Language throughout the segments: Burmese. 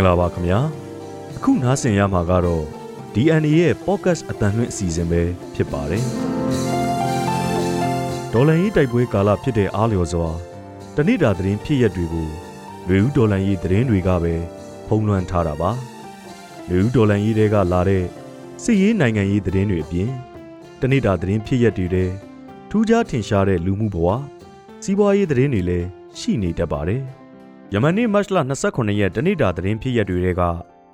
္ဂလာပါခင်ဗျာအခုနားဆင်ရမှာကတော့ DNA ရဲ့ podcast အတန်လွင့်အစီအစဉ်ပဲဖြစ်ပါတယ်ဒေါ်လာရေးတိုက်ပွဲကာလဖြစ်တဲ့အားလျော်စွာတဏိတာသတင်းဖြစ်ရက်တွေကိုလူဦးဒေါ်လာရေးသတင်းတွေကပဲဖုံးလွှမ်းထားတာပါလူဦးဒေါ်လာရေးတွေကလာတဲ့စစ်ရေးနိုင်ငံရေးသတင်းတွေအပြင်တဏိတာသတင်းဖြစ်ရက်တွေတဲ့ထူးခြားထင်ရှားတဲ့လူမှုဘဝစီးပွားရေးသတင်းတွေလည်းရှိနေတတ်ပါတယ် ယမန်နေ့မတ်လ29ရက်တနေ့တာသတင်းဖြစ်ရက်တွေက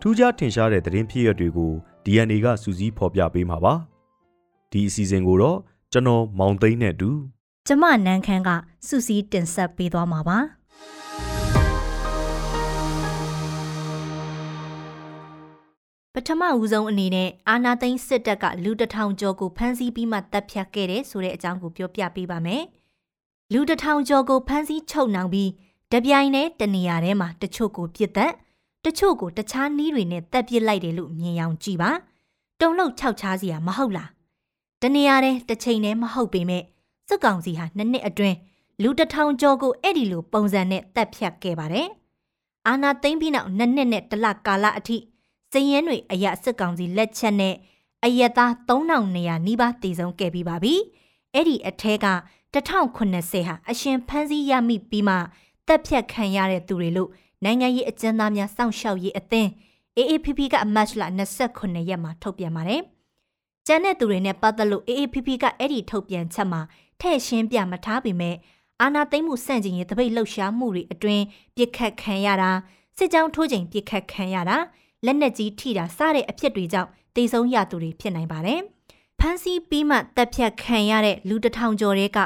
ထူးခြားထင်ရှားတဲ့သတင်းဖြစ်ရက်တွေကို DNA ကစူးစီးဖော်ပြပေးမှာပါဒီအစီအစဉ်ကိုတော့ကျွန်တော်မောင်သိန်းနဲ့အတူကျမနန်းခမ်းကစူစီတင်ဆက်ပေးသွားမှာပါပထမဦးဆုံးအနေနဲ့အာနာသိန်းစစ်တပ်ကလူတထောင်ကျော်ကိုဖမ်းဆီးပြီးမှတပ်ဖြတ်ခဲ့တဲ့ဆိုတဲ့အကြောင်းကိုပြောပြပေးပါမယ်လူတထောင်ကျော်ကိုဖမ်းဆီးချုပ်နှောင်ပြီး တပြိုင်တည်းတနေရာထဲမှာတချို့ကိုပြစ်သက်တချို့ကိုတခြားနီးတွေနဲ့တက်ပစ်လိုက်တယ်လို့မြင်အောင်ကြည့်ပါတုံလောက်ခြောက်ချားစီရမဟုတ်လားတနေရာတည်းတစ်ချိန်တည်းမဟုတ်ပေမဲ့စစ်ကောင်စီဟာနှစ်နှစ်အတွင်းလူတထောင်ကျော်ကိုအဲ့ဒီလိုပုံစံနဲ့တက်ဖြတ်ခဲ့ပါတယ်အာနာသိမ့်ပြီးနောက်နှစ်နှစ်နဲ့တလကာလအထိစည်ရင်တွေအရစစ်ကောင်စီလက်ချက်နဲ့အယက်သား3900နီးပါးတည်ဆုံးခဲ့ပြီးပါပြီအဲ့ဒီအထက်က1080ဟာအရှင်ဖန်းစည်းရမိပြီးမှ တက်ဖြတ်ခံရတဲ့သူတွေလို့နိုင်ငံရေးအကျဉ်းသားများစောင့်ရှောက်ရေးအသင်း AAPP ကအမတ်လ29ရက်မှာထုတ်ပြန်ပါတယ်။ကျန်တဲ့သူတွေနဲ့ပတ်သက်လို့ AAPP ကအဲ့ဒီထုတ်ပြန်ချက်မှာထည့်ရှင်းပြမထားပေမဲ့အာနာသိမ့်မှုစန့်ကျင်ရေးတပိတ်လှုပ်ရှားမှုတွေအတွင်းပြစ်ခတ်ခံရတာစစ်ကြောင်းထိုးချိန်ပြစ်ခတ်ခံရတာလက်နက်ကြီးထိတာစတဲ့အဖြစ်တွေကြောင့်တေဆုံးရသူတွေဖြစ်နိုင်ပါတယ်။ဖမ်းဆီးပြီးမှတပ်ဖြတ်ခံရတဲ့လူတထောင်ကျော်တွေက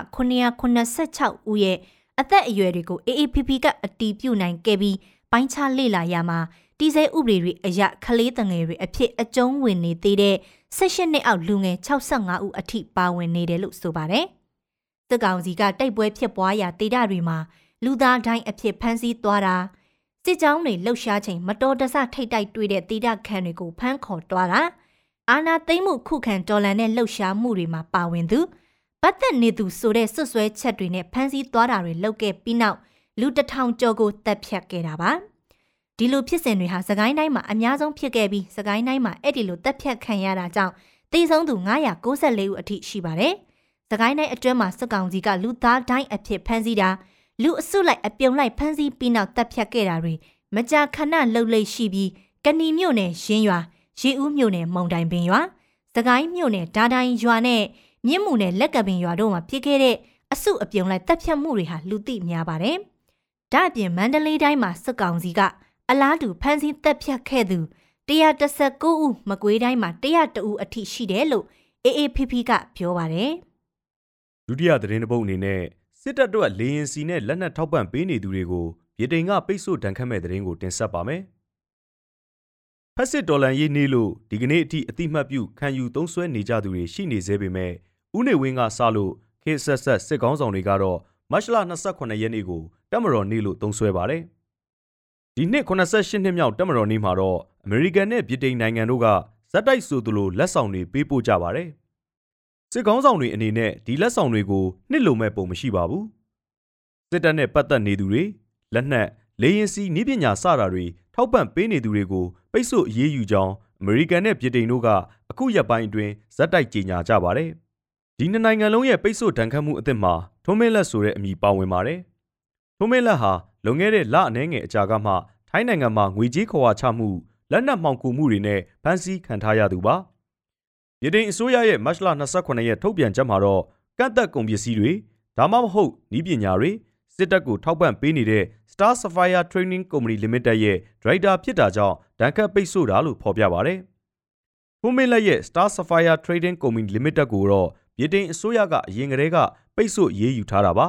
986ဦးရဲ့ အသက်အရွယ်တွေကို AAPP ကအတီးပြုတ်နိုင်ခဲ့ပြီးပိုင်းခြားလေ့လာရမှာတီးစဲဥပဒေတွေအရခလေးတငယ်တွေအဖြစ်အကျုံးဝင်နေသေးတဲ့16နှစ်အောက်လူငယ်65ဦးအထိပါဝင်နေတယ်လို့ဆိုပါတယ်။စစ်ကောင်စီကတိုက်ပွဲဖြစ်ပွားရာဒေသတွေမှာလူသားတိုင်းအဖြစ်ဖမ်းဆီးသွားတာစစ်ကြောင်းတွေလှုပ်ရှားချိန်မတော်တဆထိတ်တိုက်တွေ့တဲ့ဒေသခံတွေကိုဖမ်းခေါ်သွားတာအာနာသိမ့်မှုခုခံတော်လှန်တဲ့လှုပ်ရှားမှုတွေမှာပါဝင်သူ ပတ်သက်နေသူဆိုတဲ့ဆွဆွဲချက်တွေနဲ့ဖမ်းဆီးသွားတာတွေလုပ်ခဲ့ပြီးနောက်လူတထောင်ကျော်ကိုတပ်ဖြတ်ခဲ့တာပါဒီလိုဖြစ်စဉ်တွေဟာစကိုင်းတိုင်းမှာအများဆုံးဖြစ်ခဲ့ပြီးစကိုင်းတိုင်းမှာအဲ့ဒီလိုတပ်ဖြတ်ခံရတာကြောင့်တေဆုံးသူ994ဦးအထိရှိပါတယ်စကိုင်းတိုင်းအတွင်းမှာစစ်ကောင်စီကလူသားတိုင်းအဖြစ်ဖမ်းဆီးတာလူအစုလိုက်အပြုံလိုက်ဖမ်းဆီးပြီးနောက်တပ်ဖြတ်ခဲ့တာတွေမကြာခဏလှုပ်လိမ့်ရှိပြီးကဏီမြို့နယ်ရင်းရွာရေဦးမြို့နယ်မုံတိုင်ပင်ရွာစကိုင်းမြို့နယ်ဒါတိုင်းရွာနဲ့ မြင့်မှုနဲ့လက်ကပင်ရွာတို့မှာဖြစ်ခဲ့တဲ့အစုအပြုံလိုက်တပ်ဖြတ်မှုတွေဟာလူသိများပါတယ်။ဒါ့အပြင်မန္တလေးတိုင်းမှာစစ်ကောင်စီကအလားတူဖမ်းဆီးတပ်ဖြတ်ခဲ့သူ119ဦးမကွေးတိုင်းမှာ102ဦးအထိရှိတယ်လို့ AAPP ကပြောပါတယ်။ဒုတိယသတင်းတစ်ပုဒ်အနေနဲ့စစ်တပ်တို့လေရင်စီနဲ့လက်နက်ထောက်ပံ့ပေးနေသူတွေကိုဗြိတိန်ကပိတ်ဆို့ဒဏ်ခတ်မဲ့သတင်းကိုတင်ဆက်ပါမယ်။ဖက်စစ်ဒေါ်လန်ရေးနေလို့ဒီကနေ့အထိအတိမတ်ပြုခံယူသုံးစွဲနေကြသူတွေရှိနေသေးပေမဲ့ ဦးနေဝင်းကစလို့ခေဆက်ဆက်စစ်ကောင်းဆောင်တွေကတော့မတ်လ28ရက်နေ့ကိုတက်မတော်နေ့လို့သုံးစွဲပါတယ်။ဒီနှစ်88နှစ်မြောက်တက်မတော်နေ့မှာတော့အမေရိကန်နဲ့ဗြိတိန်နိုင်ငံတို့ကဇက်တိုက်ဆိုသလိုလက်ဆောင်တွေပေးပို့ကြပါတယ်။စစ်ကောင်းဆောင်တွေအနေနဲ့ဒီလက်ဆောင်တွေကိုနှစ်လိုမဲ့ပုံမရှိပါဘူး။စစ်တပ်နဲ့ပတ်သက်နေသူတွေလက်နက်လေရင်စီနည်းပညာစတာတွေထောက်ပံ့ပေးနေသူတွေကိုပိတ်ဆို့အရေးယူကြောင်းအမေရိကန်နဲ့ဗြိတိန်တို့ကအခုရက်ပိုင်းအတွင်းဇက်တိုက်ကြေညာကြပါတယ်။ ဒီနှစ်နိုင်ငံလုံးရဲ့ပိတ်ဆို့ဒဏ်ခတ်မှုအသစ်မှာထုံးမင်းလက်ဆိုတဲ့အမည်ပါဝင်ပါတယ်။ထုံးမင်းလက်ဟာလွန်ခဲ့တဲ့လအနည်းငယ်အကြာကမှထိုင်းနိုင်ငံမှာငွေကြေးခွာချမှုလက်နက်မှောင်ခိုမှုတွေနဲ့ဖမ်းဆီးခံထားရသူပါ။ပြည်ထောင်အစိုးရရဲ့မတ်လ28ရက်ထုတ်ပြန်ချက်မှာတော့ကန့်သက်ကုန်ပစ္စည်းတွေဒါမှမဟုတ်ဤပညာတွေစစ်တပ်ကိုထောက်ပံ့ပေးနေတဲ့ Star Sapphire Training Company Limited ရဲ့ဒရိုက်တာဖြစ်တာကြောင့်ဒဏ်ခတ်ပိတ်ဆို့တာလို့ဖော်ပြပါတယ်။ဖုံးမင်းလက်ရဲ့ Star Sapphire Trading Company Limited ကိုတော့ ဗြိတိန်အစိုးရကအရင်ကတည်းကပိတ်ဆို့ရေးယူထားတာပါ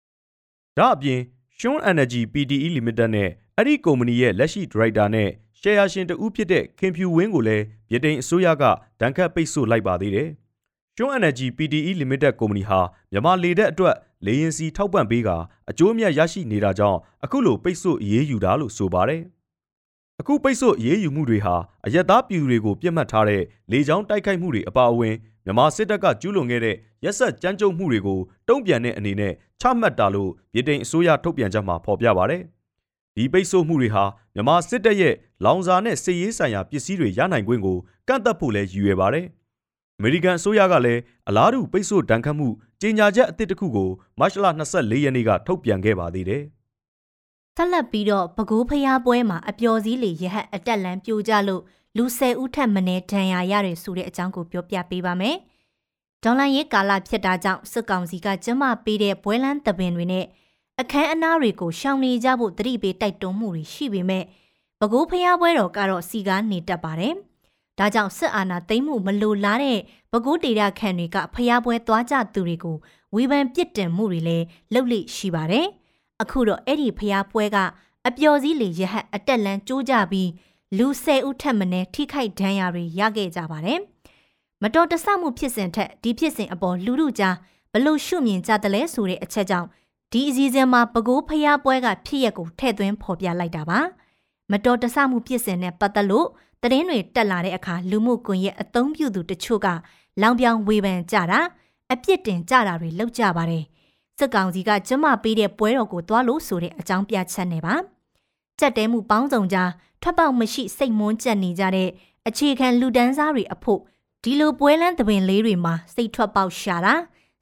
။ဒါအပြင် Shun Energy PTE Limited နဲ့အဲ့ဒီကုမ္ပဏီရဲ့လက်ရှိဒရိုက်တာနဲ့ရှယ်ယာရှင်တဦးဖြစ်တဲ့ခင်ဖြူဝင်းကိုလည်းဗြိတိန်အစိုးရကဒဏ်ခတ်ပိတ်ဆို့လိုက်ပါသေးတယ်။ Shun Energy PTE Limited ကုမ္ပဏီဟာမြန်မာလေတပ်အတွက်လေရင်စီထောက်ပံ့ပေးကအကျိုးအမြတ်ရရှိနေတာကြောင့်အခုလိုပိတ်ဆို့ရေးယူတာလို့ဆိုပါတယ်။အခုပိတ်ဆို့ရေးယူမှုတွေဟာအယက်သားပြည်သူတွေကိုပြစ်မှတ်ထားတဲ့လေကြောင်းတိုက်ခိုက်မှုတွေအပါအဝင် မြန်မာစစ်တပ်ကကျူးလွန်ခဲ့တဲ့ရက်ဆက်ကြမ်းကြုတ်မှုတွေကိုတုံ့ပြန်တဲ့အနေနဲ့ချမှတ်တာလို့ဗြိတိန်အစိုးရထုတ်ပြန်ချက်မှာဖော်ပြပါတယ်။ဒီဒီပိတ်ဆို့မှုတွေဟာမြန်မာစစ်တပ်ရဲ့လောင်စာနဲ့စစ်ရေးဆိုင်ရာပစ္စည်းတွေရနိုင်ခွင့်ကိုကန့်သတ်ဖို့လည်းရည်ရွယ်ပါတယ်။အမေရိကန်အစိုးရကလည်းအလားတူပိတ်ဆို့ဒဏ်ခတ်မှုကြေညာချက်အသစ်တစ်ခုကိုမတ်လ24ရက်နေ့ကထုတ်ပြန်ခဲ့ပါသေးတယ်။ဆက်လက်ပြီးတော့ပဲခူးဖျားပွဲမှာအပျော်စည်းလေရဟတ်အတက်လန်ပြိုကျလို့ လူ၁၀ဦးထက်မနည်းဒဏ်ရာရတယ်ဆိုတဲ့အကြောင်းကိုပြောပြပေးပါမယ်။ဒေါ်လာရေးကာလဖြစ်တာကြောင့်စစ်ကောင်စီကကျမပေးတဲ့ဘွဲလန်းတပင်တွေနဲ့အခန်းအနားတွေကိုရှောင်နေကြဖို့တတိပေးတိုက်တွန်းမှုတွေရှိပေမဲ့ပဲခူးဖျားပွဲတော်ကတော့စီကားနေတတ်ပါတယ်။ဒါကြောင့်စစ်အာဏာသိမ်းမှုမလိုလားတဲ့ပဲခူးဒေတာခန့်တွေကဖျားပွဲသွားကြသူတွေကိုဝေဖန်ပြစ်တင်မှုတွေလည်းလုပ်လိရှိပါတယ်။အခုတော့အဲ့ဒီဖျားပွဲကအပျော်စည်းလေရဟတ်အတက်လန်းကျိုးကြပြီး လူ၁၀ဦးထက်မနည်းထိခိုက်ဒဏ်ရာတွေရခဲ့ကြပါတယ်။မတော်တဆမှုဖြစ်စဉ်ထက်ဒီဖြစ်စဉ်အပေါ်လူလူကြားဘလို့ရှုမြင်ကြတယ်လဲဆိုတဲ့အချက်ကြောင့်ဒီအစည်းအဝေးမှာပကိုးဖျားပွဲကဖြစ်ရက်ကိုထည့်သွင်းဖော်ပြလိုက်တာပါမတော်တဆမှုဖြစ်စဉ်နဲ့ပတ်သက်လို့သတင်းတွေတက်လာတဲ့အခါလူမှုကွန်ရက်အသုံးပြုသူတချို့ကလောင်ပြောင်ဝေဖန်ကြတာအပြစ်တင်ကြတာတွေလုပ်ကြပါတယ်စစ်ကောင်စီကကျမပေးတဲ့ပွဲတော်ကိုသွားလို့ဆိုတဲ့အကြောင်းပြချက်နဲ့ပါ ကြက်တဲမှုပေါင်းစုံကြားထွက်ပေါက်မရှိစိတ်မွန်းကျက်နေကြတဲ့အခြေခံလူဒန်းစားတွေအဖို့ဒီလိုပွဲလန်းသပင်လေးတွေမှာစိတ်ထွက်ပေါက်ရှာတာ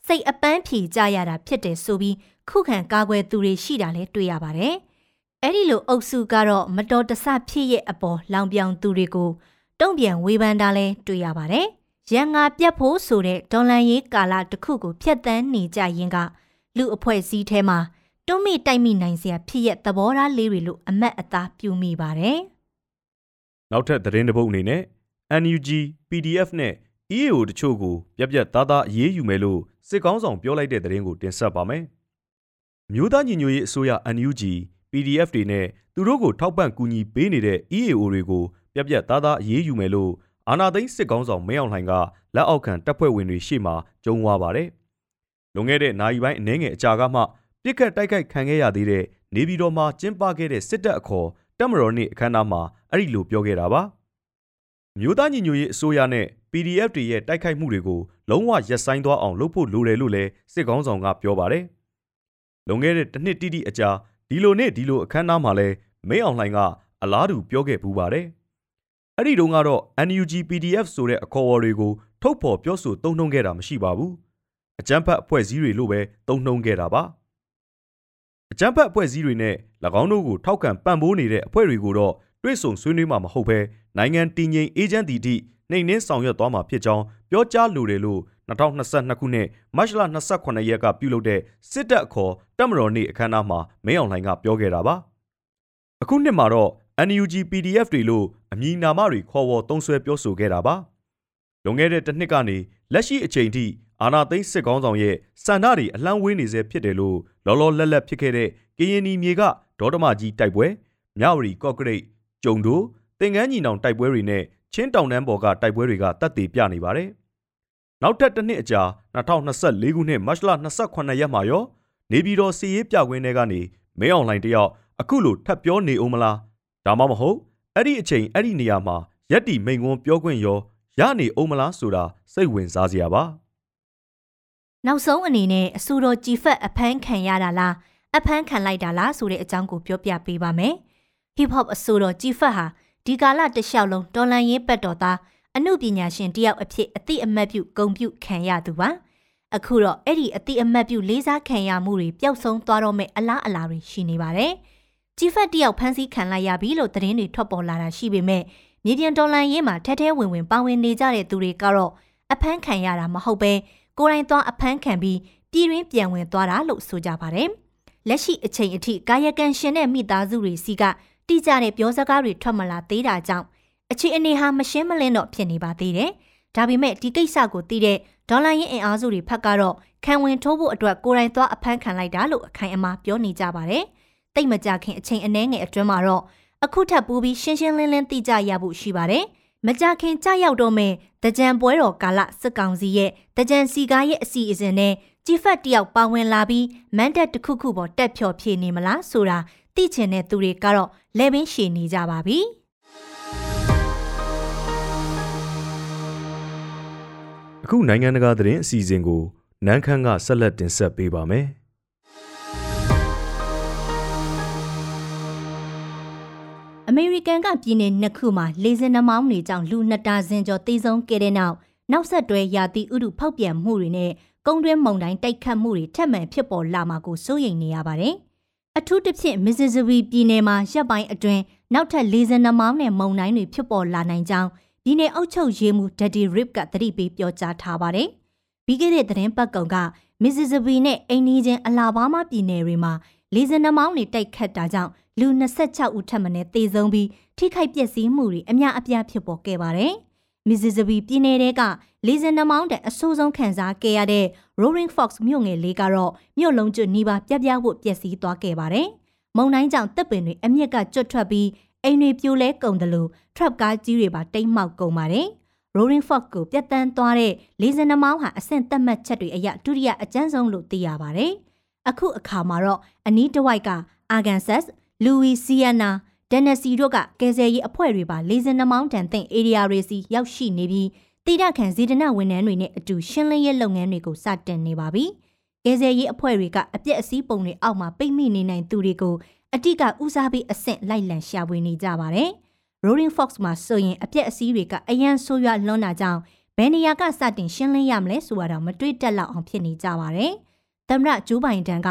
စိတ်အပန်းဖြေကြရတာဖြစ်တယ်ဆိုပြီးခုခံကာကွယ်သူတွေရှိတာလည်းတွေ့ရပါတယ်။အဲ့ဒီလိုအုပ်စုကတော့မတော်တဆဖြစ်ရဲ့အပေါ်လောင်ပြောင်သူတွေကိုတုံ့ပြန်ဝေဖန်တာလည်းတွေ့ရပါတယ်။ရန်ငါပြတ်ဖို့ဆိုတဲ့ဒေါ်လန်ရေးကာလတစ်ခုကိုဖျက်ဆီးနေကြရင်ကလူအဖွဲ့အစည်းထဲမှာ တွန်းမိတိုက်မိနိုင်စရာဖြစ်ရဲ့သဘောထားလေးတွေလို့အမတ်အသားပြုမိပါတယ်။နောက်ထပ်သတင်းတစ်ပုဒ်အနေနဲ့ NUG PDF နဲ့ EAO တချို့ကိုပြက်ပြက်သားသားအရေးယူမယ်လို့စစ်ကောင်းဆောင်ပြောလိုက်တဲ့သတင်းကိုတင်ဆက်ပါမယ်။မျိုးသားညီညွတ်ရေးအစိုးရ NUG PDF တွေနဲ့သူတို့ကိုထောက်ပံ့ကူညီပေးနေတဲ့ EAO တွေကိုပြက်ပြက်သားသားအရေးယူမယ်လို့အာနာသိန်းစစ်ကောင်းဆောင်မင်းအောင်လှိုင်ကလက်အောက်ခံတပ်ဖွဲ့ဝင်တွေရှေ့မှာကြုံဝါပါတယ်။လွန်ခဲ့တဲ့နိုင်ပိုင်းအနည်းငယ်အကြာကမှ ပြစ်ခတ်တိုက်ခိုက်ခံခဲ့ရသေးတဲ့နေပြည်တော်မှာကျင်းပခဲ့တဲ့စစ်တပ်အခေါ်တပ်မတော်နေ့အခမ်းအနားမှာအဲ့ဒီလိုပြောခဲ့တာပါ။မျိုးသားညီညွတ်ရေးအစိုးရနဲ့ PDF တွေရဲ့တိုက်ခိုက်မှုတွေကိုလုံးဝရပ်ဆိုင်းသွားအောင်လုပ်ဖို့လိုတယ်လို့လည်းစစ်ကောင်းဆောင်ကပြောပါတယ်။လွန်ခဲ့တဲ့တစ်နှစ်တိတိအကြာဒီလိုနဲ့ဒီလိုအခမ်းအနားမှာလဲမင်းအောင်လှိုင်ကအလားတူပြောခဲ့ပူပါတယ်။အဲ့ဒီတုန်းကတော့ NUG PDF ဆိုတဲ့အခေါ်အဝေါ်တွေကိုထုတ်ဖော်ပြောဆိုသုံးနှုံခဲ့တာမရှိပါဘူး။အကြမ်းဖက်အဖွဲ့အစည်းတွေလို့ပဲသုံးနှုံခဲ့တာပါ။ အကြမ်းဖက်အဖွဲ့အစည်းတွေနဲ့၎င်းတို့ကိုထောက်ခံပံ့ပိုးနေတဲ့အဖွဲ့တွေကိုတော့တွဲဆုံဆွေးနွေးမှာမဟုတ်ဘဲနိုင်ငံတည်ငြိမ်အေဂျင့်တီတီနှိမ်နှင်းဆောင်ရွက်သွားမှာဖြစ်ကြောင်းပြောကြားလိုတယ်လို့2022ခုနှစ်မတ်လ28ရက်ကပြုလုပ်တဲ့စစ်တပ်အခေါ်တပ်မတော်နေ့အခမ်းအနားမှာမင်းအောင်လှိုင်ကပြောခဲ့တာပါ။အခုနှစ်မှာတော့ NUG PDF တွေလို့အမည်နာမတွေခေါ်ဝေါ်သုံးစွဲပြောဆိုခဲ့တာပါ။လွန်ခဲ့တဲ့တစ်နှစ်ကနေလက်ရှိအချိန်ထိ အာနာသိန်းစစ်ကောင်းဆောင်ရဲ့စန္ဒတွေအလံဝေးနေစေဖြစ်တယ်လို့လောလောလတ်လတ်ဖြစ်ခဲ့တဲ့ကရင်နီမြေကဒေါတမကြီးတိုက်ပွဲမြဝတီကော့ကရိတ်ကျုံတို့တင်ကန်းညီနောင်တိုက်ပွဲတွေနဲ့ချင်းတောင်တန်းပေါ်ကတိုက်ပွဲတွေကတပ်တည်ပြနေပါတယ်။နောက်ထပ်တစ်နှစ်အကြာ2024ခုနှစ်မတ်လ28ရက်မှာရောနေပြည်တော်စီရေးပြကွင်းထဲကနေမင်းအောင်လှိုင်တယောက်အခုလိုထပ်ပြောနေအောင်မလားဒါမှမဟုတ်အဲ့ဒီအချိန်အဲ့ဒီနေရာမှာရက်တီမိန်ကွန်းပြောခွင့်ရောရနေအောင်မလားဆိုတာစိတ်ဝင်စားစရာပါ နောက်ဆုံးအနေနဲ့အဆိုတော်ကြည်ဖက်အဖမ်းခံရတာလားအဖမ်းခံလိုက်တာလားဆိုတဲ့အကြောင်းကိုပြောပြပေးပါမယ် hip hop အဆိုတော်ကြည်ဖက်ဟာဒီကာလတလျှောက်လုံးတော်လန်ရေးပတ်တော်သားအမှုပညာရှင်တယောက်အဖြစ်အတိအမှတ်ပြုဂုဏ်ပြုခံရသူပါအခုတော့အဲ့ဒီအတိအမှတ်ပြုလေးစားခံရမှုတွေပျောက်ဆုံးသွားတော့မယ့်အလားအလာတွေရှိနေပါတယ်ကြီးဖက်တယောက်ဖမ်းဆီးခံလိုက်ရပြီလို့သတင်းတွေထွက်ပေါ်လာတာရှိပေမဲ့မြေပြင်တော်လှန်ရေးမှာထဲထဲဝင်ဝင်ပါဝင်နေကြတဲ့သူတွေကတော့အဖမ်းခံရတာမဟုတ်ပဲ ကိုယ်တိုင်သွားအဖမ်းခံပြီးပြည်ရင်းပြန်ဝင်သွားတာလို့ဆိုကြပါတယ်လက်ရှိအချိန်အထိကာယကံရှင်တဲ့မိသားစုတွေစီကတိကျတဲ့ပြောစကားတွေထွက်မလာသေးတာကြောင့်အခြေအနေဟာမရှင်းမလင်းတော့ဖြစ်နေပါသေးတယ်။ဒါပေမဲ့ဒီကိစ္စကိုသိတဲ့ဒေါ်လာရင်းအင်အားစုတွေဖက်ကတော့ခံဝင်ထိုးဖို့အတွက်ကိုယ်တိုင်သွားအဖမ်းခံလိုက်တာလို့အခိုင်အမာပြောနေကြပါတယ်။တိတ်မကြခင်အချိန်အနည်းငယ်အတွင်းမှာတော့အခုထပ်ပူပြီးရှင်းရှင်းလင်းလင်းသိကြရဖို့ရှိပါတယ်။ မကြခင်ကြရောက်တော့မဲ့တကြံပွဲတော်ကာလစစ်ကောင်စီရဲ့တကြံစီကားရဲ့အစီအစဉ်နဲ့ကြီးဖတ်တယောက်ပါဝင်လာပြီးမန်တက်တစ်ခုခုပေါ်တက်ဖြော်ဖြေနေမလားဆိုတာသိချင်တဲ့သူတွေကတော့လဲပင်ရှည်နေကြပါပြီ။အခုနိုင်ငံတကာသတင်းအစီအစဉ်ကိုနန်းခမ်းကဆက်လက်တင်ဆက်ပေးပါမယ်။ ကန်ကပြည်နယ်နှစ်ခုမှာလေစင်နှမောင်းတွေကြောင့်လူနှစ်ဒါဇင်ကျော်သေဆုံးခဲ့တဲ့နောက်နောက်ဆက်တွဲရာသီဥတုဖောက်ပြန်မှုတွေနဲ့ကုန်းတွင်းမုန်တိုင်းတိုက်ခတ်မှုတွေထပ်မံဖြစ်ပေါ်လာမှာကိုစိုးရိမ်နေရပါတယ်။အထူးသဖြင့်မစ္စဇဗီပြည်နယ်မှာရပ်ပိုင်းအတွင်းနောက်ထပ်လေစင်နှမောင်းနဲ့မုန်တိုင်းတွေဖြစ်ပေါ်လာနိုင်ကြောင်းပြည်နယ်အုပ်ချုပ်ရေးမှူးဒက်ဒီရစ်ကသတိပေးပြောကြားထားပါတယ်။ပြီးခဲ့တဲ့သတင်းပတ်ကုံကမစ္စဇဗီနဲ့အိန္ဒိချင်းအလာဘားမားပြည်နယ်တွေမှာလေစင်နှမောင်းတွေတိုက်ခတ်တာကြောင့် လူ26ဦးထပ်မံသေဆုံးပြီးထိခိုက်ပျက်စီးမှုတွေအများအပြားဖြစ်ပေါ်ခဲ့ပါတယ်။မစ္စဇဗီပြည်နယ်ကလေစင်နှမောင်းတဲ့အဆိုးဆုံးခံစားခဲ့ရတဲ့ Roaring Fox မြို့ငယ်လေးကတော့မြို့လုံးကျွနီးပါးပြပြဖို့ပျက်စီးသွားခဲ့ပါတယ်။မုံတိုင်းကြောင့်တပ်ပင်တွေအမြက်ကကျွတ်ထွက်ပြီးအိမ်တွေပြိုလဲကုန်တယ်လို့ trap ကားကြီးတွေပါတိတ်မှောက်ကုန်ပါတယ်။ Roaring Fox ကိုပြတ်တန်းသွားတဲ့လေစင်နှမောင်းဟာအဆင့်သက်မှတ်ချက်တွေအရဒုတိယအကျန်းဆုံးလို့သိရပါတယ်။အခုအခါမှာတော့အနီးတစ်ဝိုက်က Arkansas, Louisiana, Tennessee တို့ကကယ်ဆယ်ရေးအဖွဲ့တွေပါလေစင်နှမောင်းတန်တဲ့ area တွေစီရောက်ရှိနေပြီးတိဒခံဇေဒနဝန်ထမ်းတွေနဲ့အတူရှင်းလင်းရေးလုပ်ငန်းတွေကိုစတင်နေပါပြီ။ကယ်ဆယ်ရေးအဖွဲ့တွေကအပြက်အစည်းပုံတွေအောက်မှာပိတ်မိနေနိုင်သူတွေကိုအတိကဦးစားပေးအဆင့်လိုက်လံရှာဖွေနေကြပါတယ်။ Roaring Fox မှာဆိုရင်အပြက်အစည်းတွေကအရန်ဆိုးရွားလွန်းတာကြောင့်ဘယ်နေရာကစတင်ရှင်းလင်းရမလဲဆိုတာတော့မတွေးတက်လောက်အောင်ဖြစ်နေကြပါတယ်။သမ္မတဂျိုးဘိုင်ဒန်က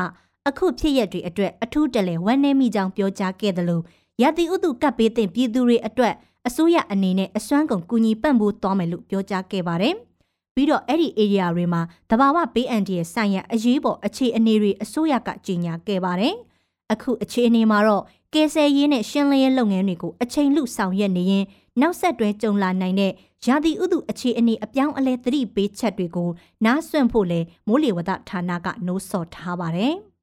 အခုဖြစ်ရက်တွေအတွက်အထူးတလဲဝမ်းနည်းမိကြောင်းပြောကြားခဲ့တယ်လို့ရာသီဥတုကပ်ပေးတဲ့ပြည်သူတွေအတွက်အစိုးရအနေနဲ့အစွမ်းကုန်ကူညီပံ့ပိုးသွားမယ်လို့ပြောကြားခဲ့ပါတယ်။ပြီးတော့အဲ့ဒီ area တွေမှာတဘာဝပေးအန်တီရဲ့ဆိုင်ရအရေးပေါ်အခြေအနေတွေအစိုးရကကြီးညာခဲ့ပါတယ်။အခုအခြေအနေမှာတော့ကယ်ဆယ်ရေးနဲ့ရှင်းလင်းရေးလုပ်ငန်းတွေကိုအချိန်လူဆောင်ရွက်နေရင်နောက်ဆက်တွဲကြုံလာနိုင်တဲ့ရာသီဥတုအခြေအနေအပြောင်းအလဲသတိပေးချက်တွေကိုနားစွင့်ဖို့လဲမိုးလေဝသဌာနကနှိုးဆော်ထားပါတယ်။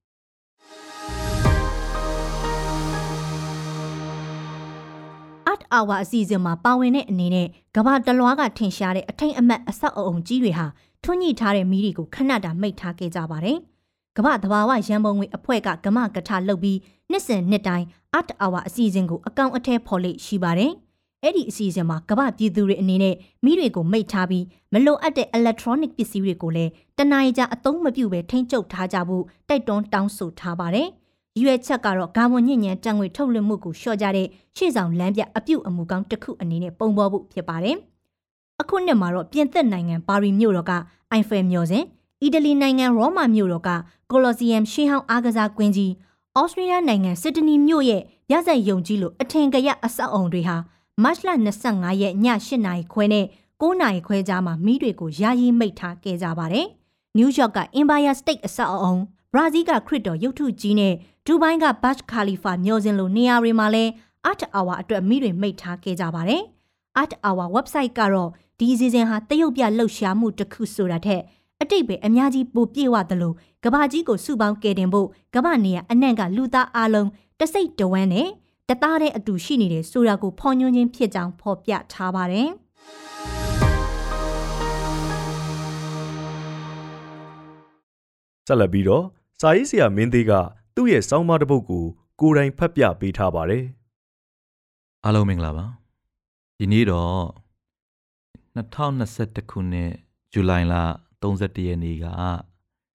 Art Hour အစီအစဉ်မှာပါဝင်တဲ့အနေနဲ့ကဘာတလွားကထင်ရှားတဲ့အထိန်အမတ်အဆောက်အအုံကြီးတွေဟာထွန်းညှိထားတဲ့မီးတွေကိုခဏတာမိတ်ထားခဲ့ကြပါတယ်။ကမ္ဘာတဘာဝရန်ပုံငွေအဖွဲ့ကကမကထလုပ်ပြီးနှစ်စဉ်နှစ်တိုင်း Art Hour အစီအစဉ်ကိုအကောင့်အထည်ဖော်လိရှိပါတယ်။အဲ့ဒီအစီအစဉ်မှာကမ္ဘာပြည်သူတွေအနေနဲ့မိတွေကိုမိတ်ထားပြီးမလိုအပ်တဲ့ electronic ပစ္စည်းတွေကိုလည်းတနအီကြာအသုံးမပြုဘဲထိန်းချုပ်ထားကြဖို့တိုက်တွန်းတောင်းဆိုထားပါတယ်။ ရွေချက်ကတော့ဂါမွန်ညဉ့်ညံတန်ငွေထုတ်လွှင့်မှုကိုလျှော့ကြတဲ့ရှေ့ဆောင်လမ်းပြအပြုတ်အမူကောင်းတစ်ခုအနေနဲ့ပုံပေါ်ဖို့ဖြစ်ပါတယ်။အခုနှစ်မှာတော့ပြင်သစ်နိုင်ငံပါရီမြို့တော်ကအိုင်ဖယ်မြို့စဉ်အီတလီနိုင်ငံရောမာမြို့တော်ကကိုလိုစီယမ်ရှေးဟောင်းအားကစားကွင်းကြီးဩစတြေးလျနိုင်ငံစစ်ဒနီမြို့ရဲ့ရဇက်ယုံကြီးလိုအထင်ကရအဆောက်အုံတွေဟာမတ်လ25ရက်ည8နာရီခွဲနဲ့9နာရီခွဲကြားမှာမိတွေကိုယာယီမိတ်ထားခဲ့ကြပါတယ်။နယူးယောက်က Empire State အဆောက်အအုံ ဘရာဇီးကခရစ်တော်ရုပ်ထုကြီးနဲ့ဒူဘိုင်းကဘတ်ခါလီဖာမျောစင်လိုနေရာတွေမှာလည်း Art Hour အတွက်မိတွေမိတ်ထားခဲ့ကြပါတယ်။ Art Hour website ကတော့ဒီအစီအစဉ်ဟာတရုတ်ပြလှုပ်ရှားမှုတစ်ခုဆိုတာထက်အတိတ်ပဲအများကြီးပိုပြည့်ဝသလိုကဘာကြီးကိုစုပေါင်းကယ်တင်ဖို့ကဘာနေရအနှံ့ကလူသားအလုံးတစိတ်တဝမ်းနဲ့တသားတဲ့အတူရှိနေတဲ့ဆိုတာကိုဖော်ညွှန်းခြင်းဖြစ်ကြောင်းဖော်ပြထားပါတယ်။ဆက်လက်ပြီးတော့ စာရေးဆရာမင်းသေးကသူ့ရဲ့စောင်းမတစ်ပုဒ်ကိုကိုယ်တိုင်ဖတ်ပြပေးထားပါတယ်။အားလုံးမင်္ဂလာပါ။ဒီနေ့တော့2021ခုနှစ်ဇူလိုင်လ31ရက်နေ့က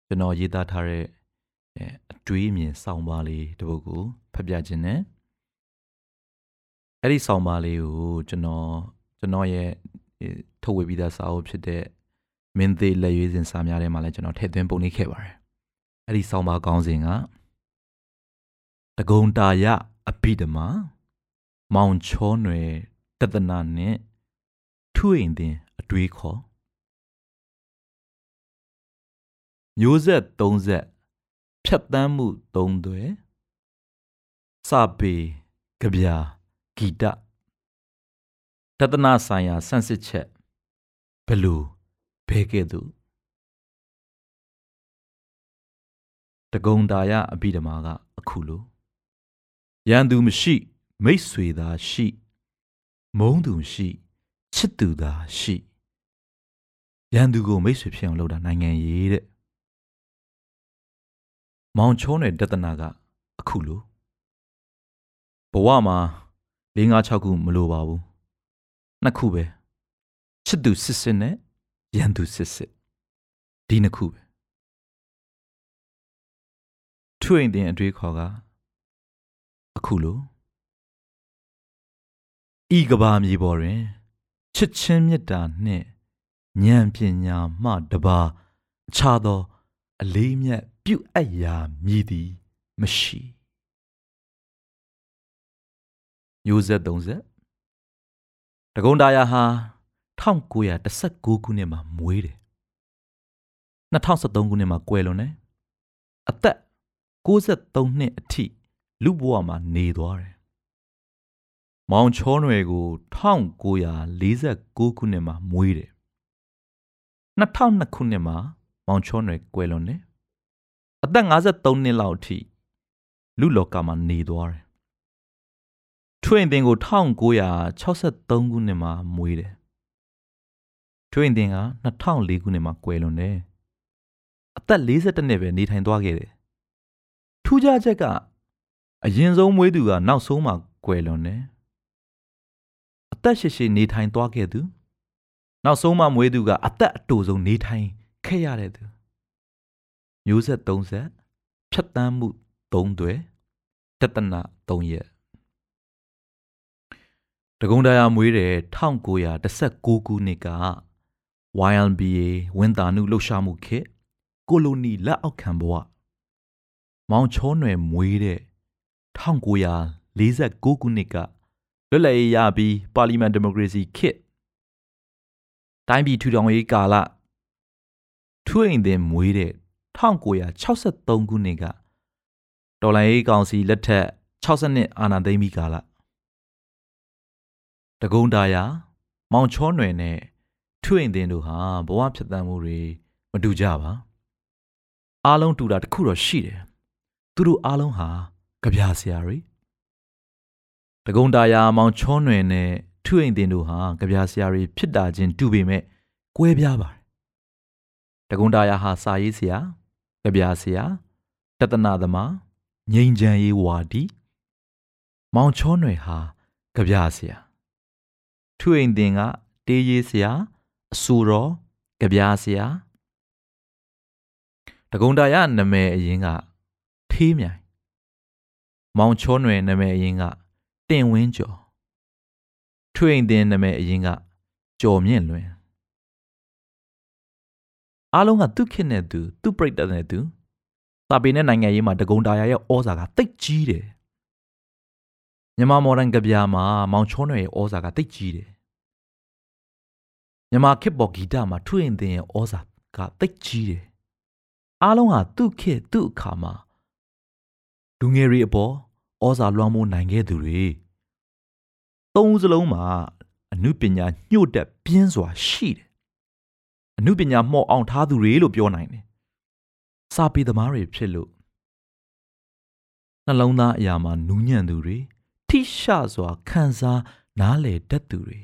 ကျွန်တော်ရေးသားထားတဲ့အတွေးအမြင်စောင်းပါလေးတစ်ပုဒ်ကိုဖတ်ပြခြင်းနဲ့အဲ့ဒီစောင်းပါလေးကိုကျွန်တော်ကျွန်တော်ရဲ့ထုတ်ဝေပြီးသားစာအုပ်ဖြစ်တဲ့မင်းသေးလက်ရွေးစင်စာများထဲမှာလည်းကျွန်တော်ထည့်သွင်းပုံနှိပ်ခဲ့ပါတယ်။ အဲ့ဒီစောင်းပါကောင်းစဉ်ကတကုံတာယအဘိဓမ္မာမောင်ချောနွယ်တဒနာနှင့်ထုအိမ်တင်အတွေးခေါ်မျိုးဆက်၃ဆက်ဖြတ်တန်းမှု၃သွဲစပေကြပြာဂီတတဒနာဆိုင်ရာဆန့်စစ်ချက်ဘလူဘဲကဲ့သို့ တကုံတာယအဘိဓမ္မာကအခုလိုရန်သူမရှိ မိတ်ဆွေသာရှိ မုန်းသူရှိချစ်သူသာရှိရန်သူကိုမိတ်ဆွေဖြစ်အောင်လုပ်တာနိုင်ငံရေးတဲ့မောင်ချုံးတဲ့တဒနာကအခုလိုဘဝမှာ၄၅6ခုမလိုပါဘူးနှစ်ခုပဲချစ်သူစစ်စစ်နဲ့ရန်သူစစ်စစ်ဒီနှစ်ခုပဲ ထွင်တင်အတွေးခေါ်ကအခုလိုဤကဘာမြေပေါ်တွင်ချစ်ချင်းမေတ္တာနှင့်ဉာဏ်ပညာမှတပါအခြားသော အလေးမြတ်ပြုအပ်ရာမည်သည်မရှိမျိုးဆက်30တကုံတာယာဟာ1919ခုနှစ်မှာမွေးတယ်2013ခုနှစ်မှာကွယ်လွန်တယ်အသက် 63နှစ်အထိလူဘဝမှာနေသွားတယ်မောင်ချောနွယ်ကို1946ခုနှစ်မှာမွေးတယ်2002ခုနှစ်မှာမောင်ချောနွယ်ကွယ်လွန်တယ်အသက်53နှစ်လောက်အထိလူလောကမှာနေသွားတယ်ထွင်တင်ကို1963ခုနှစ်မှာမွေးတယ်ထွင်တင်က2004ခုနှစ်မှာကွယ်လွန်တယ်အသက်42နှစ်ပဲနေထိုင်သွားခဲ့တယ် ထူးခြားချက်ကအရင်ဆုံးမွေးသူကနောက်ဆုံးမှကွယ်လွန်တယ်အသက်ရှည်ရှည်နေထိုင်သွားခဲ့သူနောက်ဆုံးမှမွေးသူကအသက်အတူဆုံးနေထိုင်ခဲ့ရတဲ့သူမျိုးဆက်30ဖြတ်တန်းမှု3တွေတတနာ3ရက်တကုံတရာမွေးတဲ့1916ခုနှစ်က YLBA ဝန်တာနုလှုပ်ရှားမှုခေတ်ကိုလိုနီလက်အောက်ခံဘဝ မောင်ချောနွယ်မွေးတဲ့1946ခုနှစ်ကလွတ်လပ်ရေးရပြီးပါလီမန်ဒီမိုကရေစီခေတ်တိုင်းပြည်ထူထောင်ရေးကာလထွေးအိမ်တင်မွေးတဲ့1963ခုနှစ်ကဒေါ်လာရေးကောင်စီလက်ထက်60နှစ်အာဏာသိမ်းပြီးကာလတကုံတာယာမောင်ချောနွယ်နဲ့ထွေးအိမ်တင်တို့ဟာဘဝဖြစ်တမ်းမှုတွေမတူကြပါအားလုံးတူတာတခုတော့ရှိတယ် သူတို့အားလုံးဟာကြပြဆရာတွေတကုံတာယာမောင်ချောနွယ်နဲ့ထွေအိမ်တင်တို့ဟာကြပြဆရာတွေဖြစ်တာချင်းတူပေမဲ့ကွဲပြားပါတယ်တကုံတာယာဟာစာရေးဆရာကြပြဆရာတတနာသမားငိမ့်ချမ်းရေးဝါဒီမောင်ချောနွယ်ဟာကြပြဆရာထွေအိမ်တင်ကတေးရေးဆရာအဆူတော်ကြပြဆရာတကုံတာယာနာမည်အရင်က ထေးမြိုင်မောင်ချောနွယ်နာမည်အရင်ကတင်ဝင်းကျော်ထွေအိမ်တင်နာမည်အရင်ကကျော်မြင့်လွင်အားလုံးကသူ့ခင်နဲ့သူသူ့ပြိတ္တနဲ့သူစာပေနဲ့နိုင်ငံရေးမှာတကုံတာယာရဲ့ဩဇာကတိတ်ကြီးတယ်မြန်မာမော်ဒန်ကဗျာမှာမောင်ချောနွယ်ရဲ့ဩဇာကတိတ်ကြီးတယ်မြန်မာခေတ်ပေါ်ဂီတမှာထွေအိမ်တင်ရဲ့ဩဇာကတိတ်ကြီးတယ်အားလုံးဟာသူ့ခေတ်သူ့အခါမှာ လူငယ်တွေအပေါ်ဩဇာလွှမ်းမိုးနိုင်ခဲ့သူတွေသုံးစလုံးမှာအနုပညာညှို့တက်ပြင်းစွာရှိတယ်အနုပညာမှော့အောင်ထားသူတွေလို့ပြောနိုင်တယ်စာပေသမားတွေဖြစ်လို့နှလုံးသားအရာမှာနူးညံ့သူတွေထိရှစွာခံစားနားလေတတ်သူတွေ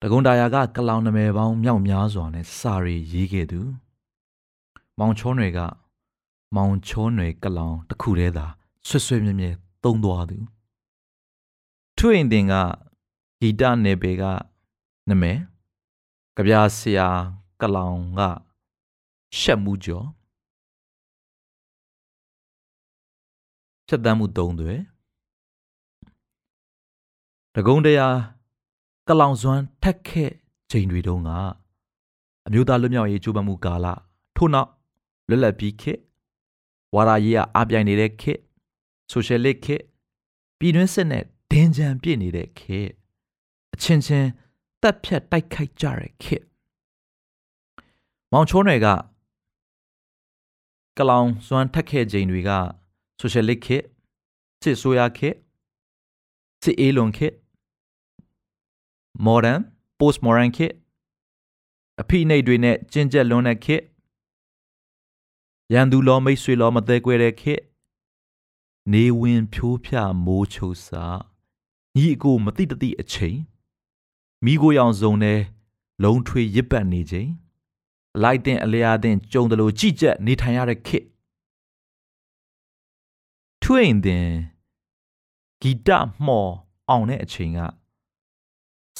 တကုံတာယာကကလောင်နမယ်ပေါင်းမြောက်များစွာနဲ့စာရီရေးခဲ့သူ မောင်ချောနွယ်က မောင်ချောနွယ်ကလောင်တစ်ခုတည်းသာဆွဆွမြဲမြဲသုံးသွားသူထွင်တင်ကဂီတနယ်ပယ်ကနမဲကြပြဆရာကလောင်ကရှက်မှုကျော်ဖြတ်တမ်းမှုသုံးတွေတကုံတရားကလောင်စွမ်းထက်ခဲ့ချိန်တွေတုန်းကအမျိုးသားလွတ်မြောက်ရေးကြိုးပမ်းမှုကာလထို့နောက်လွတ်လပ်ပြီးခေတ် ဝါရာရေးအားပြိုင်နေတဲ့ခေတ်ဆိုရှယ်လစ်ခေတ်ပြည်တွင်းစစ်နဲ့ဒင်ကြံပြည့်နေတဲ့ခေတ်အချင်းချင်းတက်ဖြတ်တိုက်ခိုက်ကြတဲ့ခေတ်မောင်ချောနယ်ကကလောင်စွမ်းထက်ခဲ့ချိန်တွေကဆိုရှယ်လစ်ခေတ်စစ်ဆိုးရခေတ်စစ်အေးလွန်ခေတ် modern post modern ခေတ်အဖိနှိတ်တွေနဲ့ကျင့်ကြက်လွန်တဲ့ခေတ် ရန်သူလောမိတ်ဆွေလောမသေးကွဲတဲ့ခေတ်နေဝင်ဖြိုးဖြမိုးချုပ်စာညီအကိုမတိတတိအချိန်မိကိုရောင်စုံနဲ့လုံထွေရစ်ပတ်နေချိန်လိုက်တဲ့အလျားတဲ့ကြုံတယ်လို့ကြည်ကြက်နေထိုင်ရတဲ့ခေတ်ထွင်တဲ့ဂီတမှော်အောင်တဲ့အချိန်က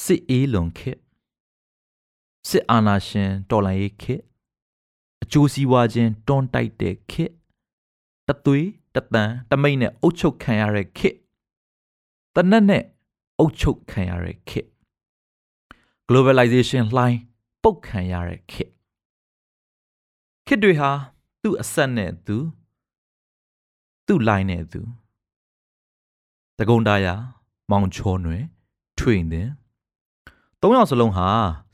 စစ်အေးလွန်ခေတ်စစ်အာဏာရှင်တော်လှန်ရေးခေတ် အကျိုးစီးပွားခြင်းတွန်းတိုက်တဲ့ခေတ်တသွေးတပန်တမိတ်နဲ့အုတ်ချုပ်ခံရတဲ့ခေတ်တနက်နဲ့အုပ်ချုပ်ခံရတဲ့ခေတ် globalization လှိုင်းပုတ်ခံရတဲ့ခေတ်ခေတ်တွေဟာသူ့အဆက်နဲ့သူသူ့ line နဲ့သူတကုံတာယာမောင်ချောနွယ်ထွေတဲ့သုံးယောက်စလုံးဟာ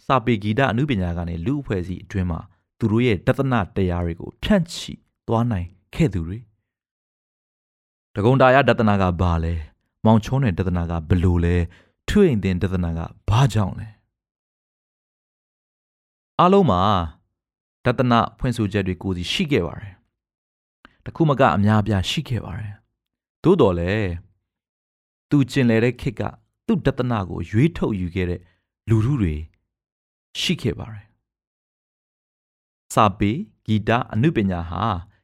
စာပေဂီတအမှုပညာကနေလူအဖွဲ့အစည်းအတွင်းမှာ သူတို့ရဲ့တသနာတရားတွေကိုဖြန့်ချီသွားနိုင်ခဲ့သူတွေတကုံတာယာတသနာကဘာလဲမောင်ချောနွယ်တသနာကဘလို့လဲထွေတဲ့တသနာကဘာကြောင့်လဲအားလုံးမှာတသနာဖွင့်ဆိုချက်တွေကိုစီရှိခဲ့ပါတယ်တခုမကအများပြားရှိခဲ့ပါတယ်သို့တော်လည်းသူကျင်လည်တဲ့ခစ်ကသူ့တသနာကိုရွေးထုတ်ယူခဲ့တဲ့လူထုတွေရှိခဲ့ပါတယ် စာပေဂီတအနုပညာဟာ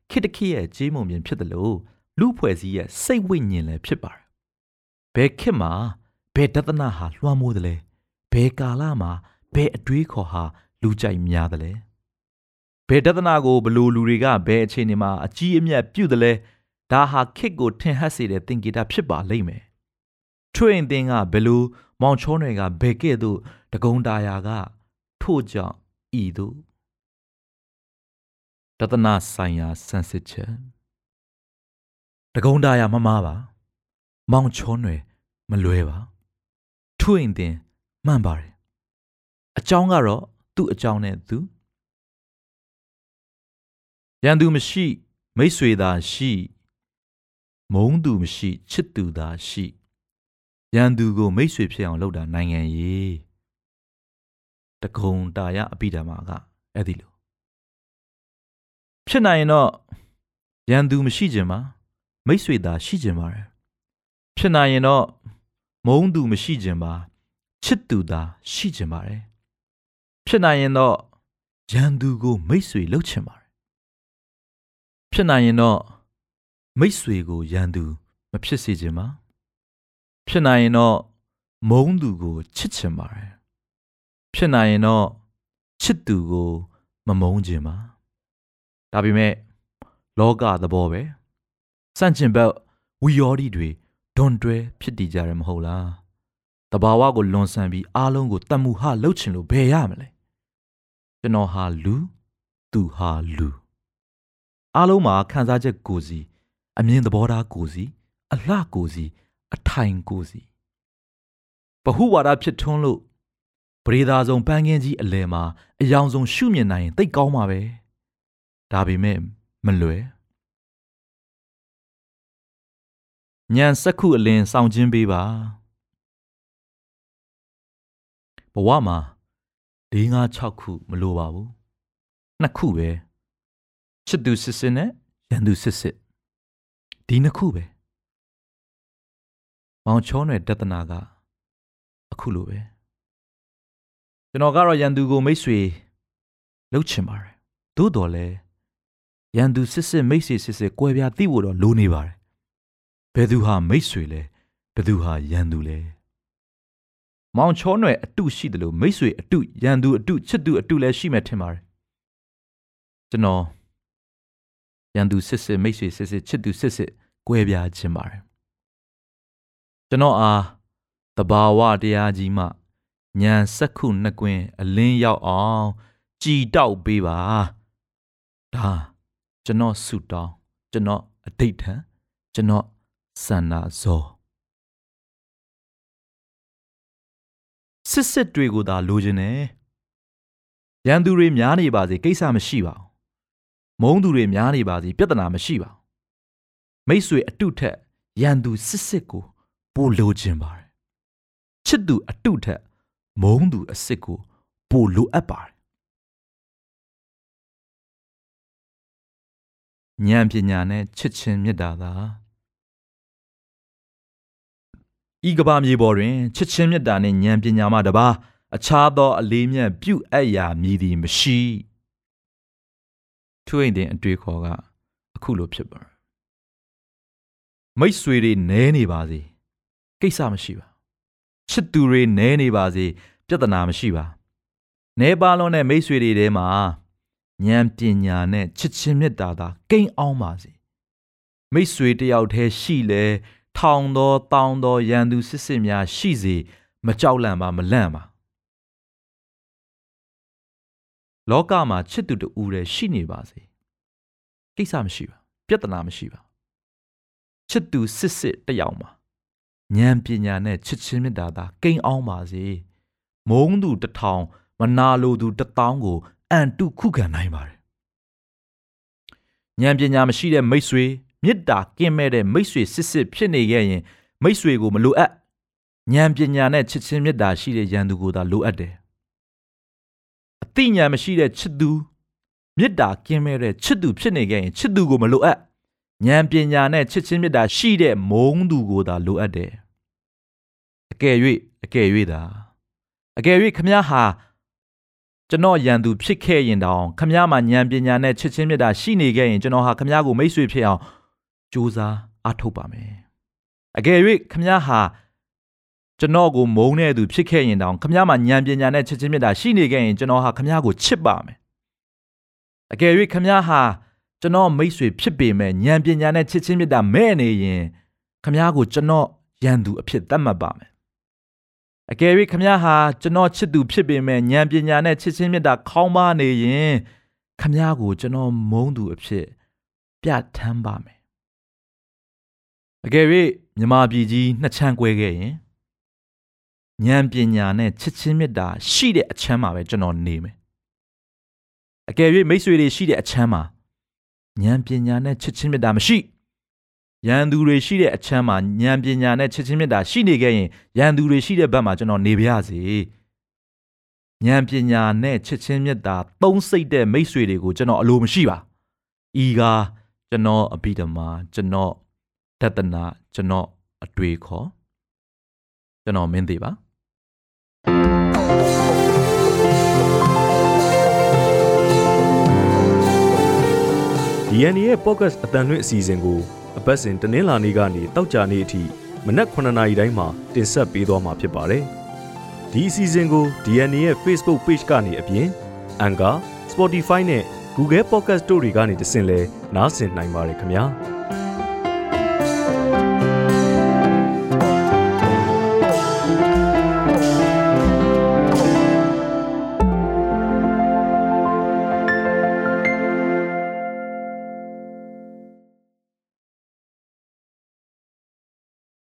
ခေတ္တခေတ်ရဲ့ကြေးမုံပြင်ဖြစ်တယ်လို့လူဖွဲ့စည်းရဲ့စိတ်ဝိညာဉ်လည်းဖြစ်ပါတယ်ဘယ်ခေတ်မှာဘယ်တသနာဟာလွှမ်းမိုးတယ်လဲဘယ်ကာလမှာဘယ်အတွေးခေါ်ဟာလူကြိုက်များတယ်လဲဘယ်တသနာကိုဘလို့လူတွေကဘယ်အခြေအနေမှာအကြီးအမြတ်ပြုတယ်လဲဒါဟာခေတ်ကိုထင်ဟပ်စေတဲ့သင်္ကေတဖြစ်ပါလိမ့်မယ်ထွင်သင်ကဘယ်လိုမောင်ချောနယ်ကဘယ်ကဲ့သို့တကုံတာယာကထို့ကြောင့်ဤသို့ တသနာဆိုင်ရာဆန်းစစ်ချက်တကုံတာယာမမားပါ မောင်ချောနယ်မလွဲပါထွင်သင်မှန်ပါတယ်အကြောင်းကတော့သူ့အကြောင်းနဲ့သူရန်သူမရှိ မိတ်ဆွေသာရှိ မုန်းသူမရှိချစ်သူသာရှိရန်သူကို မိတ်ဆွေဖြစ်အောင်လုပ်တာနိုင်ငံရေးတကုံတာရအပိဓမ္မာကအဲ့ဒီလို ဖြစ်နိုင်ရင်တော့ရန်သူမရှိခြင်းပါမိတ်ဆွေသာရှိခြင်းပါတယ်ဖြစ်နိုင်ရင်တော့မုန်းသူမရှိခြင်းပါချစ်သူသာရှိခြင်းပါတယ်ဖြစ်နိုင်ရင်တော့ရန်သူကို မိတ်ဆွေလုပ်ခြင်းပါတယ်ဖြစ်နိုင်ရင်တော့မိတ်ဆွေကိုရန်သူမဖြစ်စေခြင်းပါဖြစ်နိုင်ရင်တော့မုန်းသူကိုချစ်ချင်ပါတယ်ဖြစ်နိုင်ရင်တော့ချစ်သူကို မမုန်းခြင်းပါ ဒါပေမဲ့လောကသဘောပဲစန့်ကျင်ဘက်ဝီယော်ဒီတွေဒွန်တွဲဖြစ်တည်ကြရမဟုတ်လားတဘာဝကိုလွန်ဆန်ပြီးအားလုံးကိုတတ်မှုဟလှုပ်ချင်လို့ဘယ်ရမလဲကျွန်တော်ဟာလူသူဟာလူအားလုံးမှာခံစားချက်ကိုစီအမြင်သဘောထားကိုစီအလှကိုစီအထိုင်ကိုစီဘဟုဝါဒဖြစ်ထွန်းလို့ပရိသာဆုံးပန်းကင်းကြီးအလဲမှာအယောင်ဆုံးရှုမြင်နိုင်ရင်သိကောင်းပါပဲ ဒါပေမဲ့မလွယ်ညံစက်ခုအလင်းစောင့်ခြင်းပေးပါဘဝမှာ၄၅6ခုမလိုပါဘူးနှစ်ခုပဲချစ်သူစစ်စစ်နဲ့ရန်သူစစ်စစ်ဒီနှစ်ခုပဲမောင်ချောနယ်တဒနာကအခုလိုပဲကျွန်တော်ကတော့ရန်သူကိုမိတ်ဆွေလှုပ်ချင်ပါတယ်သို့တော်လဲ ရန်သူစစ်စစ်မိတ်ဆွေစစ်စစ်ကွဲပြားသိဖို့တော့လိုနေပါတယ်ဘယ်သူဟာမိတ်ဆွေလဲဘယ်သူဟာရန်သူလဲမောင်ချောနယ်အတုရှိတယ်လို့မိတ်ဆွေအတုရန်သူအတုချစ်သူအတုလည်းရှိမှထင်ပါတယ်ကျွန်တော်ရန်သူစစ်စစ်မိတ်ဆွေစစ်စစ်ချစ်သူစစ်စစ်ကွဲပြားခြင်းပါတယ်ကျွန်တော်အားတဘာဝတရားကြီးမှညံစက်ခုနှစ်ကွင်းအလင်းရောက်အောင်ကြည်တောက်ပေးပါဒါ ကျွန်တော်ဆုတောင်းကျွန်တော်အဋိဋ္ဌံကျွန်တော်ဆန္ဒဇောစစ်စစ်တွေကိုသာလိုချင်တယ်ရန်သူတွေများနေပါစေကိစ္စမရှိပါဘူးမုန်းသူတွေများနေပါစေပြဿနာမရှိပါဘူးမိတ်ဆွေအတုထက်ရန်သူစစ်စစ်ကိုပိုလိုချင်ပါတယ်ချစ်သူအတုထက်မုန်းသူအစ်စ်ကိုပိုလိုအပ်ပါတယ် ဉာဏ်ပညာနဲ့ချစ်ချင်းမေတ္တာသာဤကဘာမြေပေါ်တွင်ချစ်ချင်းမေတ္တာနှင့်ဉာဏ်ပညာမှတပါအခြားသောအလေးမြတ်ပြုအပ်ရာမည်သည်မရှိထွေးတဲ့အတွေ့ခေါ်ကအခုလိုဖြစ်ပါမိတ်ဆွေတွေနဲနေပါစေကိစ္စမရှိပါချစ်သူတွေနဲနေပါစေပြဿနာမရှိပါနဲပါလုံးတဲ့မိတ်ဆွေတွေထဲမှာ ဉာဏ်ပညာနဲ့ချစ်ချင်းမေတ္တာသာကိန်းအောင်ပါစေမိတ်ဆွေတယောက်တည်းရှိလဲထောင်သောတောင်းသောရန်သူစစ်စစ်များရှိစေမကြောက်လန့်ပါမလန့်ပါလောကမှာချစ်သူတူတည်းရှိနေပါစေကိစ္စမရှိပါပြဿနာမရှိပါချစ်သူစစ်စစ်တယောက်မှာဉာဏ်ပညာနဲ့ချစ်ချင်းမေတ္တာသာကိန်းအောင်ပါစေမုန်းသူတစ်ထောင်မနာလိုသူတစ်တောင်းကို အန်တုခုခံနိုင်ပါတယ်ဉာဏ်ပညာမရှိတဲ့မိတ်ဆွေမေတ္တာကင်းမဲ့တဲ့မိတ်ဆွေစစ်စစ်ဖြစ်နေခဲ့ရင်မိတ်ဆွေကိုမလိုအပ်ဉာဏ်ပညာနဲ့ချစ်ချင်းမေတ္တာရှိတဲ့ရန်သူကိုသာလိုအပ်တယ်အသိဉာဏ်မရှိတဲ့ချစ်သူမေတ္တာကင်းမဲ့တဲ့ချစ်သူဖြစ်နေခဲ့ရင်ချစ်သူကိုမလိုအပ်ဉာဏ်ပညာနဲ့ချစ်ချင်းမေတ္တာရှိတဲ့မုန်းသူကိုသာလိုအပ်တယ်အကယ်၍အကယ်၍သာအကယ်၍ခမည်းဟာ ကျွန်တော်ရန်သူဖြစ်ခဲ့ရင်တောင်ခမည်းမှာဉာဏ်ပညာနဲ့ချစ်ချင်းမေတ္တာရှိနေခဲ့ရင်ကျွန်တော်ဟာခမည်းကိုမိတ်ဆွေဖြစ်အောင်ကြိုးစားအားထုတ်ပါမယ်အကယ်၍ခမည်းဟာကျွန်တော်ကိုမုန်းတဲ့သူဖြစ်ခဲ့ရင်တောင်ခမည်းမှာဉာဏ်ပညာနဲ့ချစ်ချင်းမေတ္တာရှိနေခဲ့ရင်ကျွန်တော်ဟာခမည်းကိုချစ်ပါမယ်အကယ်၍ခမည်းဟာကျွန်တော်မိတ်ဆွေဖြစ်ပေမဲ့ဉာဏ်ပညာနဲ့ချစ်ချင်းမေတ္တာမဲ့နေရင်ခမည်းကိုကျွန်တော်ရန်သူအဖြစ်သတ်မှတ်ပါမယ် အကယ်၍ခမည်းဟာကျွန်တော်ချစ်သူဖြစ်ပေမဲ့ဉာဏ်ပညာနဲ့ချစ်ချင်းမေတ္တာခေါင်းပါနေရင်ခမည်းကိုကျွန်တော်မုန်းသူအဖြစ် ပြတ်ထမ်းပါမယ်အကယ်၍မြမပြည်ကြီးနှစ်ချမ်းကွဲခဲ့ရင်ဉာဏ်ပညာနဲ့ချစ်ချင်းမေတ္တာရှိတဲ့အချမ်းမှာပဲကျွန်တော်နေမယ်အကယ်၍မိတ်ဆွေတွေရှိတဲ့အချမ်းမှာဉာဏ်ပညာနဲ့ချစ်ချင်းမေတ္တာမရှိ ရန်သူတွေရှိတဲ့အချမ်းမှာဉာဏ်ပညာနဲ့ချစ်ချင်းမေတ္တာရှိနေခဲ့ရင်ရန်သူတွေရှိတဲ့ဘက်မှာကျွန်တော်နေပါရစေဉာဏ်ပညာနဲ့ချစ်ချင်းမေတ္တာသုံးစိတ်တဲ့မိတ်ဆွေတွေကိုကျွန်တော်အလိုမရှိပါဤကားကျွန်တော်အဘိဓမ္မာကျွန်တော်တတနာကျွန်တော်အတွေ့ခေါ်ကျွန်တော်မင်းသေးပါ DNA ရဲ့ podcast အတန်လွင့်အစီအစဉ်ကို အပတ်စဉ်တနင်္လာနေ့ကနေတောက်ကြနေ့အထိမနက်9:00နာရီတိုင်းမှာတင်ဆက်ပေးသွားမှာဖြစ်ပါတယ်။ဒီအစီအစဉ်ကို DNA ရဲ့ Facebook Page ကနေအပြင် Anchor, Spotify နဲ့ Google Podcast တို့တွေကနေတဆင့်လဲနားဆင်နိုင်ပါတယ်ခင်ဗျာ။